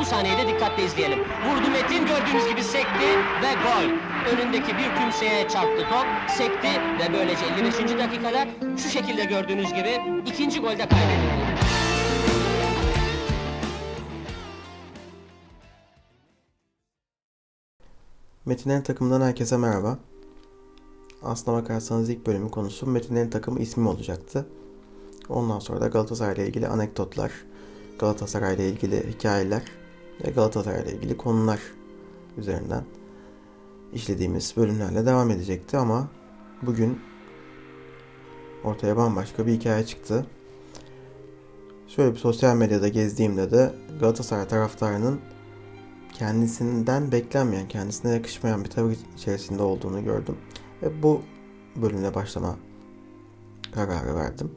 Bu sahneyi de dikkatle izleyelim. Vurdu Metin gördüğünüz gibi sekti ve gol. Önündeki bir kimseye çarptı top, sekti ve böylece 55. dakikada şu şekilde gördüğünüz gibi ikinci golde kaydedildi. Metinlerin takımından herkese merhaba. Aslına bakarsanız ilk bölümün konusu Metinlerin takımı ismi olacaktı. Ondan sonra da Galatasaray ile ilgili anekdotlar, Galatasaray ile ilgili hikayeler ve Galatasaray ile ilgili konular üzerinden işlediğimiz bölümlerle devam edecekti ama bugün ortaya bambaşka bir hikaye çıktı. Şöyle bir sosyal medyada gezdiğimde de Galatasaray taraftarının kendisinden beklenmeyen, kendisine yakışmayan bir tavır içerisinde olduğunu gördüm. Ve bu bölümle başlama kararı verdim.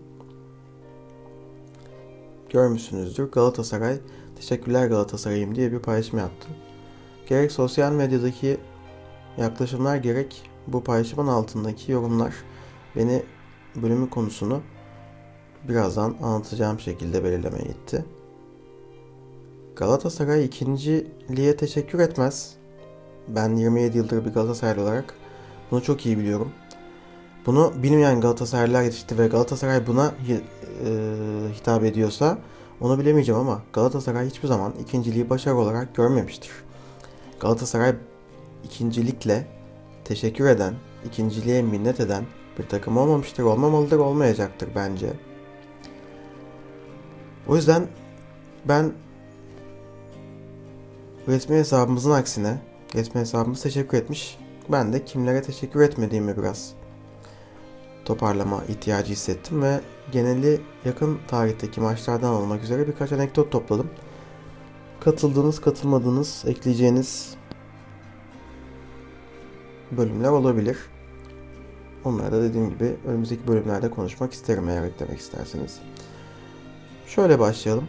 Görmüşsünüzdür Galatasaray, teşekkürler Galatasaray'ım diye bir paylaşım yaptı. Gerek sosyal medyadaki yaklaşımlar gerek bu paylaşımın altındaki yorumlar beni bölümü konusunu birazdan anlatacağım şekilde belirlemeye itti. Galatasaray ikinciliğe teşekkür etmez. Ben 27 yıldır bir Galatasaraylı olarak bunu çok iyi biliyorum. Bunu bilmeyen Galatasaraylılar yetişti ve Galatasaray buna e, hitap ediyorsa onu bilemeyeceğim ama Galatasaray hiçbir zaman ikinciliği başarı olarak görmemiştir. Galatasaray ikincilikle teşekkür eden, ikinciliğe minnet eden bir takım olmamıştır, olmamalıdır, olmayacaktır bence. O yüzden ben resmi hesabımızın aksine resmi hesabımız teşekkür etmiş. Ben de kimlere teşekkür etmediğimi biraz toparlama ihtiyacı hissettim ve geneli yakın tarihteki maçlardan olmak üzere birkaç anekdot topladım. Katıldığınız, katılmadığınız, ekleyeceğiniz bölümler olabilir. Onları da dediğim gibi önümüzdeki bölümlerde konuşmak isterim eğer eklemek isterseniz. Şöyle başlayalım.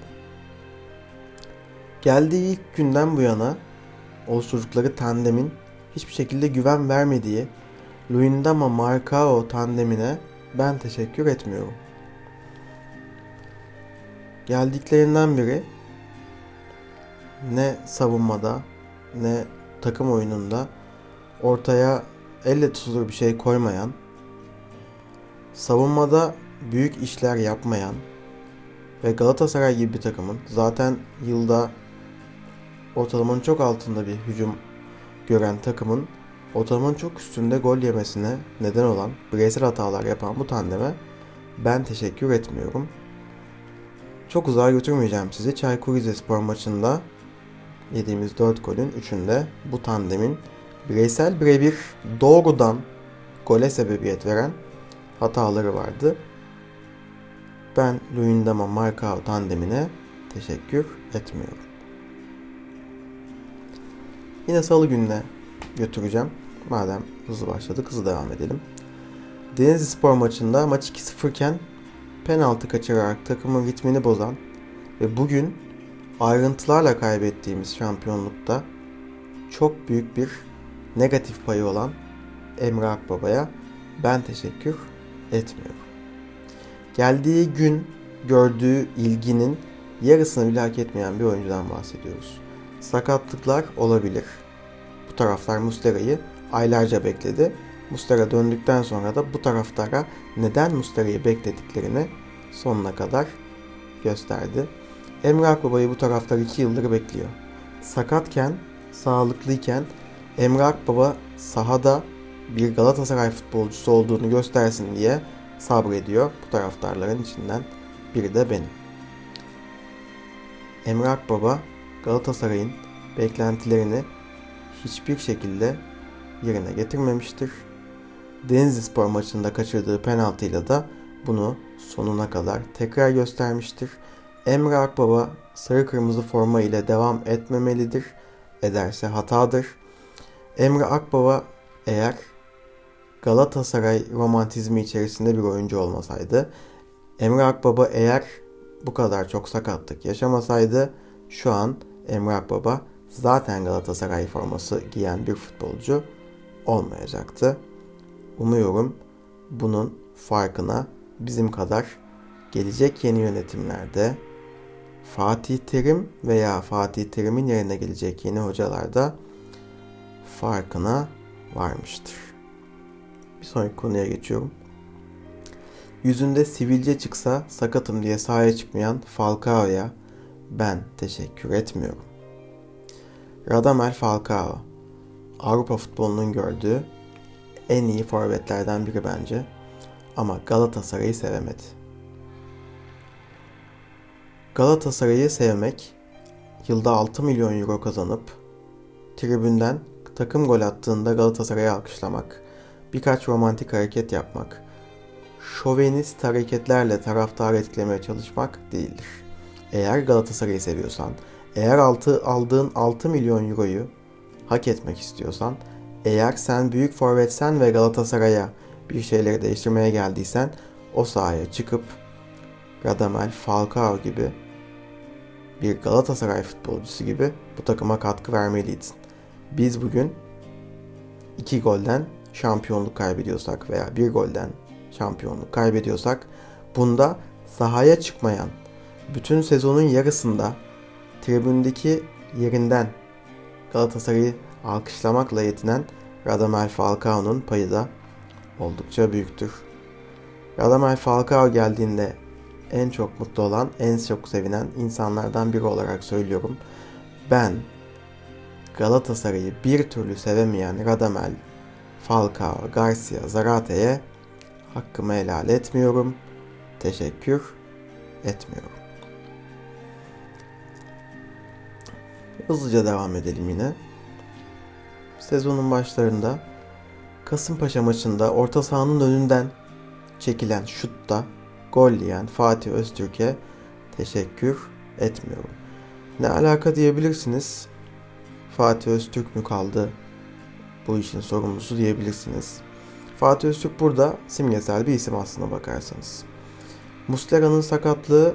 Geldiği ilk günden bu yana oluşturdukları tandemin hiçbir şekilde güven vermediği Luyendama Marcao tandemine ben teşekkür etmiyorum. Geldiklerinden biri ne savunmada ne takım oyununda ortaya elle tutulur bir şey koymayan, savunmada büyük işler yapmayan ve Galatasaray gibi bir takımın zaten yılda ortalamanın çok altında bir hücum gören takımın ortalamanın çok üstünde gol yemesine neden olan bireysel hatalar yapan bu tandeme ben teşekkür etmiyorum. Çok uzağa götürmeyeceğim sizi. Çaykur Rizespor maçında yediğimiz 4 golün 3'ünde bu tandemin bireysel birebir doğrudan gole sebebiyet veren hataları vardı. Ben Luyendama Markao tandemine teşekkür etmiyorum. Yine salı gününe götüreceğim. Madem hızlı başladık hızlı devam edelim. Denizli Spor maçında maç 2-0 iken penaltı kaçırarak takımın ritmini bozan ve bugün ayrıntılarla kaybettiğimiz şampiyonlukta çok büyük bir negatif payı olan Emre Akbaba'ya ben teşekkür etmiyorum. Geldiği gün gördüğü ilginin yarısını bile hak etmeyen bir oyuncudan bahsediyoruz. Sakatlıklar olabilir. Bu taraftar Mustera'yı aylarca bekledi. Mustera döndükten sonra da bu taraftara neden Mustera'yı beklediklerini sonuna kadar gösterdi. Emre Akbaba'yı bu taraftar 2 yıldır bekliyor. Sakatken, sağlıklıyken Emre Akbaba sahada bir Galatasaray futbolcusu olduğunu göstersin diye sabrediyor. Bu taraftarların içinden biri de benim. Emre Akbaba Galatasaray'ın beklentilerini hiçbir şekilde yerine getirmemiştir. Denizli Spor maçında kaçırdığı penaltıyla da bunu sonuna kadar tekrar göstermiştir. Emre Akbaba sarı kırmızı forma ile devam etmemelidir. Ederse hatadır. Emre Akbaba eğer Galatasaray romantizmi içerisinde bir oyuncu olmasaydı, Emre Akbaba eğer bu kadar çok sakatlık yaşamasaydı şu an Emre Akbaba zaten Galatasaray forması giyen bir futbolcu olmayacaktı. Umuyorum bunun farkına bizim kadar gelecek yeni yönetimlerde Fatih Terim veya Fatih Terim'in yerine gelecek yeni hocalar da farkına varmıştır. Bir sonraki konuya geçiyorum. Yüzünde sivilce çıksa sakatım diye sahaya çıkmayan Falcao'ya ben teşekkür etmiyorum. Radamel Falcao Avrupa futbolunun gördüğü en iyi forvetlerden biri bence. Ama Galatasaray'ı sevemedi. Galatasaray'ı sevmek, yılda 6 milyon euro kazanıp tribünden takım gol attığında Galatasaray'ı alkışlamak, birkaç romantik hareket yapmak, şovenist hareketlerle taraftarı etkilemeye çalışmak değildir. Eğer Galatasaray'ı seviyorsan, eğer altı, aldığın 6 milyon euroyu hak etmek istiyorsan, eğer sen büyük forvetsen ve Galatasaray'a bir şeyleri değiştirmeye geldiysen o sahaya çıkıp Radamel Falcao gibi bir Galatasaray futbolcusu gibi bu takıma katkı vermeliydin. Biz bugün iki golden şampiyonluk kaybediyorsak veya bir golden şampiyonluk kaybediyorsak bunda sahaya çıkmayan bütün sezonun yarısında tribündeki yerinden Galatasaray'ı alkışlamakla yetinen Radamel Falcao'nun payı da oldukça büyüktür. Radamel Falcao geldiğinde en çok mutlu olan, en çok sevinen insanlardan biri olarak söylüyorum. Ben Galatasaray'ı bir türlü sevemeyen Radamel, Falcao, Garcia, Zarate'ye hakkımı helal etmiyorum. Teşekkür etmiyorum. Hızlıca devam edelim yine. Sezonun başlarında Kasımpaşa maçında orta sahanın önünden çekilen şutta gol yiyen Fatih Öztürk'e teşekkür etmiyorum. Ne alaka diyebilirsiniz. Fatih Öztürk mü kaldı bu işin sorumlusu diyebilirsiniz. Fatih Öztürk burada simgesel bir isim aslına bakarsanız. Muslera'nın sakatlığı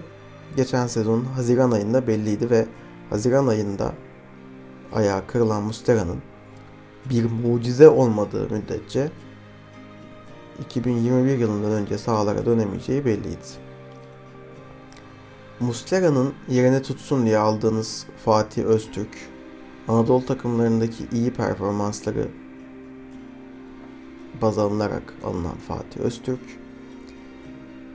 geçen sezon Haziran ayında belliydi ve Haziran ayında ayağı kırılan Muslera'nın bir mucize olmadığı müddetçe 2021 yılından önce sahalara dönemeyeceği belliydi. Muslera'nın yerine tutsun diye aldığınız Fatih Öztürk, Anadolu takımlarındaki iyi performansları baz alınarak alınan Fatih Öztürk,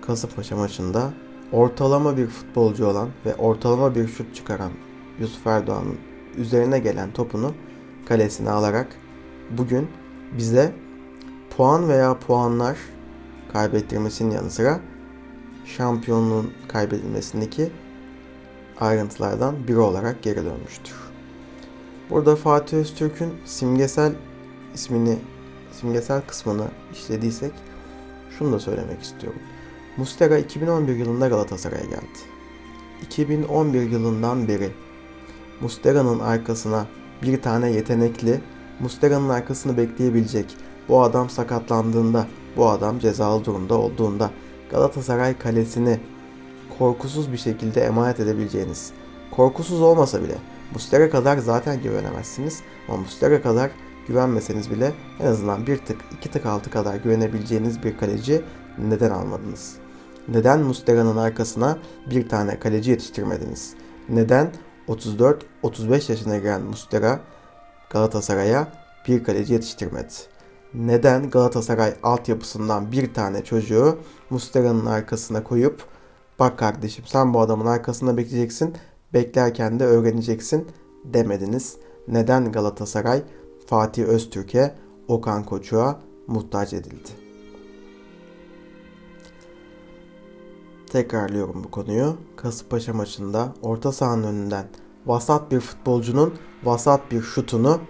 Kasımpaşa maçında ortalama bir futbolcu olan ve ortalama bir şut çıkaran Yusuf Erdoğan'ın üzerine gelen topunu kalesine alarak bugün bize puan veya puanlar kaybettirmesinin yanı sıra şampiyonluğun kaybedilmesindeki ayrıntılardan biri olarak geri dönmüştür. Burada Fatih Öztürk'ün simgesel ismini, simgesel kısmını işlediysek şunu da söylemek istiyorum. Mustera 2011 yılında Galatasaray'a geldi. 2011 yılından beri Mustera'nın arkasına bir tane yetenekli, Mustera'nın arkasını bekleyebilecek, bu adam sakatlandığında, bu adam cezalı durumda olduğunda Galatasaray kalesini korkusuz bir şekilde emanet edebileceğiniz, korkusuz olmasa bile Mustera kadar zaten güvenemezsiniz ama Mustera kadar güvenmeseniz bile en azından bir tık iki tık altı kadar güvenebileceğiniz bir kaleci neden almadınız? Neden Mustera'nın arkasına bir tane kaleci yetiştirmediniz? Neden 34-35 yaşına giren Mustera Galatasaray'a bir kaleci yetiştirmedi? Neden Galatasaray altyapısından bir tane çocuğu Mustera'nın arkasına koyup bak kardeşim sen bu adamın arkasında bekleyeceksin, beklerken de öğreneceksin demediniz? Neden Galatasaray Fatih Öztürk'e, Okan Koçuk'a muhtaç edildi? Tekrarlıyorum bu konuyu. Kasımpaşa maçında orta sahanın önünden vasat bir futbolcunun vasat bir şutunu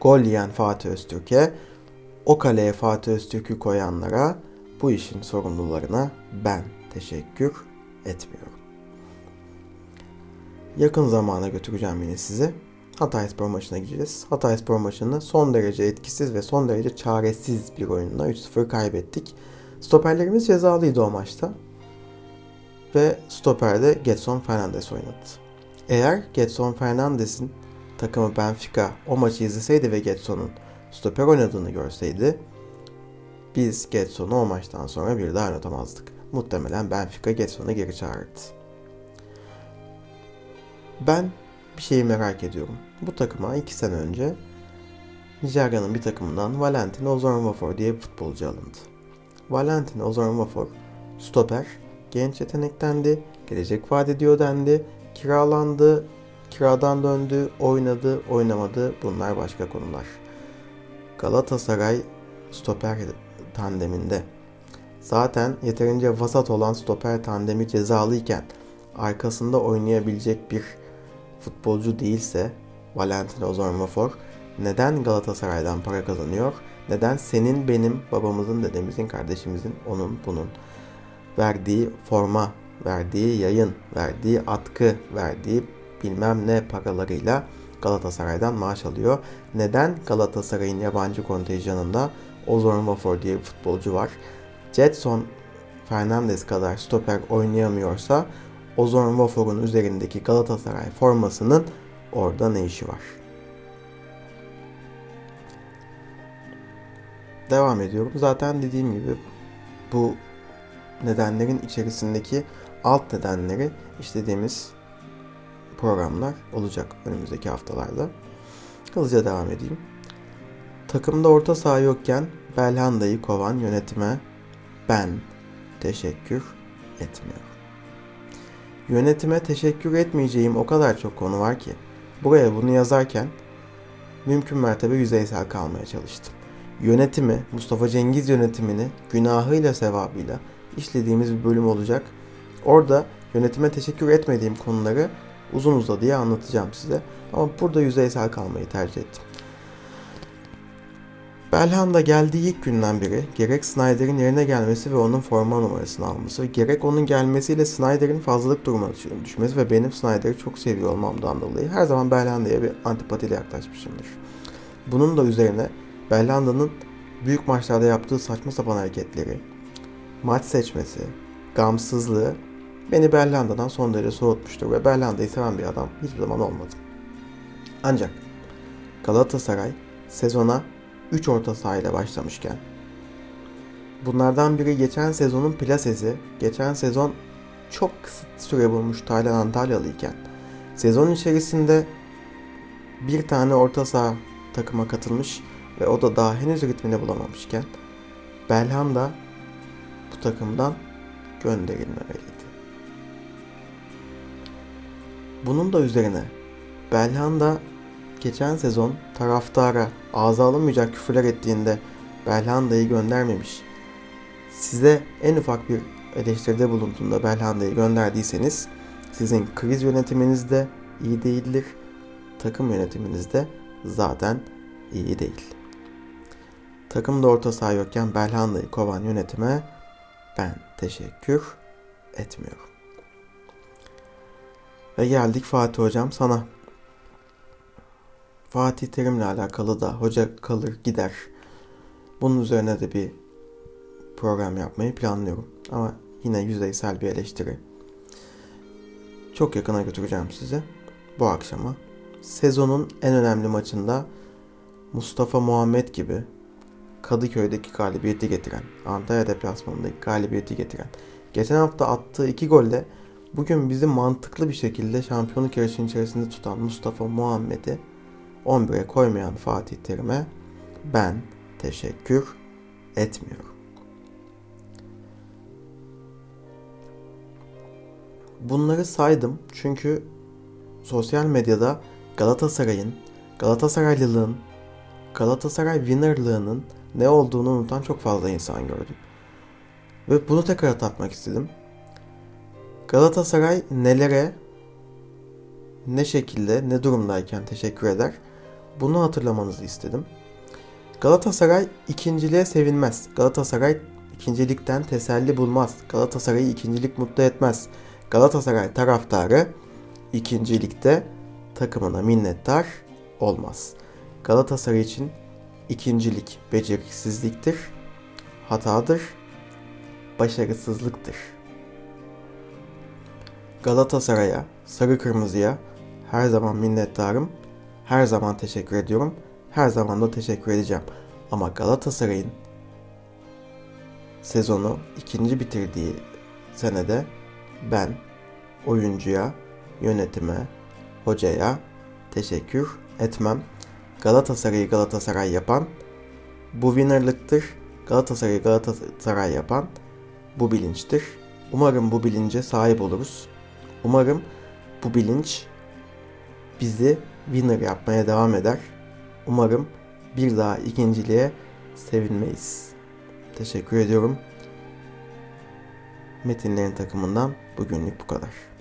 gol yiyen Fatih Öztürk'e, o kaleye Fatih Öztürk'ü koyanlara, bu işin sorumlularına ben teşekkür etmiyorum. Yakın zamana götüreceğim yine sizi. Hatayspor maçına gideceğiz. Hatayspor maçını son derece etkisiz ve son derece çaresiz bir oyunla 3-0 kaybettik. Stoperlerimiz cezalıydı o maçta. Ve stoperde Getson Fernandes oynadı. Eğer Getson Fernandes'in takımı Benfica o maçı izleseydi ve Getson'un stoper oynadığını görseydi biz Getson'u o maçtan sonra bir daha oynatamazdık. Muhtemelen Benfica Getson'u geri çağırdı. Ben bir şeyi merak ediyorum. Bu takıma iki sene önce Nijerya'nın bir takımından Valentin Ozornwafor diye bir futbolcu alındı. Valentin Ozornwafor stoper, genç yetenektendi, gelecek vaat ediyor dendi, kiralandı, kiradan döndü, oynadı, oynamadı bunlar başka konular. Galatasaray stoper tandeminde zaten yeterince vasat olan stoper tandemi cezalıyken arkasında oynayabilecek bir futbolcu değilse Valentin Ozormafor neden Galatasaray'dan para kazanıyor? Neden senin, benim, babamızın, dedemizin, kardeşimizin, onun, bunun verdiği forma, verdiği yayın, verdiği atkı, verdiği bilmem ne paralarıyla Galatasaray'dan maaş alıyor. Neden Galatasaray'ın yabancı kontenjanında Ozon Vafor diye bir futbolcu var? Jetson Fernandez kadar stoper oynayamıyorsa Ozon Vafor'un üzerindeki Galatasaray formasının orada ne işi var? Devam ediyorum. Zaten dediğim gibi bu nedenlerin içerisindeki alt nedenleri işlediğimiz programlar olacak önümüzdeki haftalarda. Hızlıca devam edeyim. Takımda orta saha yokken Belhanda'yı kovan yönetime ben teşekkür etmiyorum. Yönetime teşekkür etmeyeceğim o kadar çok konu var ki buraya bunu yazarken mümkün mertebe yüzeysel kalmaya çalıştım. Yönetimi, Mustafa Cengiz yönetimini günahıyla sevabıyla işlediğimiz bir bölüm olacak. Orada yönetime teşekkür etmediğim konuları uzun uzadıya anlatacağım size. Ama burada yüzeysel kalmayı tercih ettim. Belhanda geldiği ilk günden beri gerek Snyder'in yerine gelmesi ve onun forma numarasını alması, gerek onun gelmesiyle Snyder'in fazlalık durumuna düşmesi ve benim Snyder'i çok seviyor olmamdan dolayı her zaman Belhanda'ya bir antipatiyle yaklaşmışımdır. Bunun da üzerine Belhanda'nın büyük maçlarda yaptığı saçma sapan hareketleri, maç seçmesi, gamsızlığı beni Belhanda'dan son derece soğutmuştur ve Belhanda'yı seven bir adam hiçbir zaman olmadım. Ancak Galatasaray sezona 3 orta sahayla başlamışken bunlardan biri geçen sezonun plasesi, geçen sezon çok kısıt süre bulmuş Taylan Antalyalı iken sezon içerisinde bir tane orta saha takıma katılmış ve o da daha henüz ritmini bulamamışken Belhanda bu takımdan gönderilmemeliydi. Bunun da üzerine Belhanda geçen sezon taraftara ağza alınmayacak küfürler ettiğinde Belhanda'yı göndermemiş. Size en ufak bir eleştiride bulunduğunda Belhanda'yı gönderdiyseniz sizin kriz yönetiminiz de iyi değildir. Takım yönetiminiz de zaten iyi değil. Takımda orta saha yokken Belhanda'yı kovan yönetime ben teşekkür etmiyorum. Ve geldik Fatih Hocam sana. Fatih Terim'le alakalı da hoca kalır gider. Bunun üzerine de bir program yapmayı planlıyorum. Ama yine yüzeysel bir eleştiri. Çok yakına götüreceğim sizi bu akşama. Sezonun en önemli maçında Mustafa Muhammed gibi Kadıköy'deki galibiyeti getiren, Antalya deplasmanındaki galibiyeti getiren, geçen hafta attığı iki golle bugün bizi mantıklı bir şekilde şampiyonluk yarışının içerisinde tutan Mustafa Muhammed'i 11'e koymayan Fatih Terim'e ben teşekkür etmiyorum. Bunları saydım çünkü sosyal medyada Galatasaray'ın, Galatasaraylılığın, Galatasaray winnerlığının ne olduğunu unutan çok fazla insan gördüm. Ve bunu tekrar hatırlatmak istedim. Galatasaray nelere, ne şekilde, ne durumdayken teşekkür eder bunu hatırlamanızı istedim. Galatasaray ikinciliğe sevinmez. Galatasaray ikincilikten teselli bulmaz. Galatasaray'ı ikincilik mutlu etmez. Galatasaray taraftarı ikincilikte takımına minnettar olmaz. Galatasaray için ikincilik beceriksizliktir, hatadır, başarısızlıktır. Galatasaray'a, sarı kırmızıya her zaman minnettarım her zaman teşekkür ediyorum. Her zaman da teşekkür edeceğim. Ama Galatasaray'ın sezonu ikinci bitirdiği senede ben oyuncuya, yönetime, hocaya teşekkür etmem. Galatasaray'ı Galatasaray yapan bu winnerlıktır. Galatasaray'ı Galatasaray yapan bu bilinçtir. Umarım bu bilince sahip oluruz. Umarım bu bilinç bizi winner yapmaya devam eder. Umarım bir daha ikinciliğe sevinmeyiz. Teşekkür ediyorum. Metinlerin takımından bugünlük bu kadar.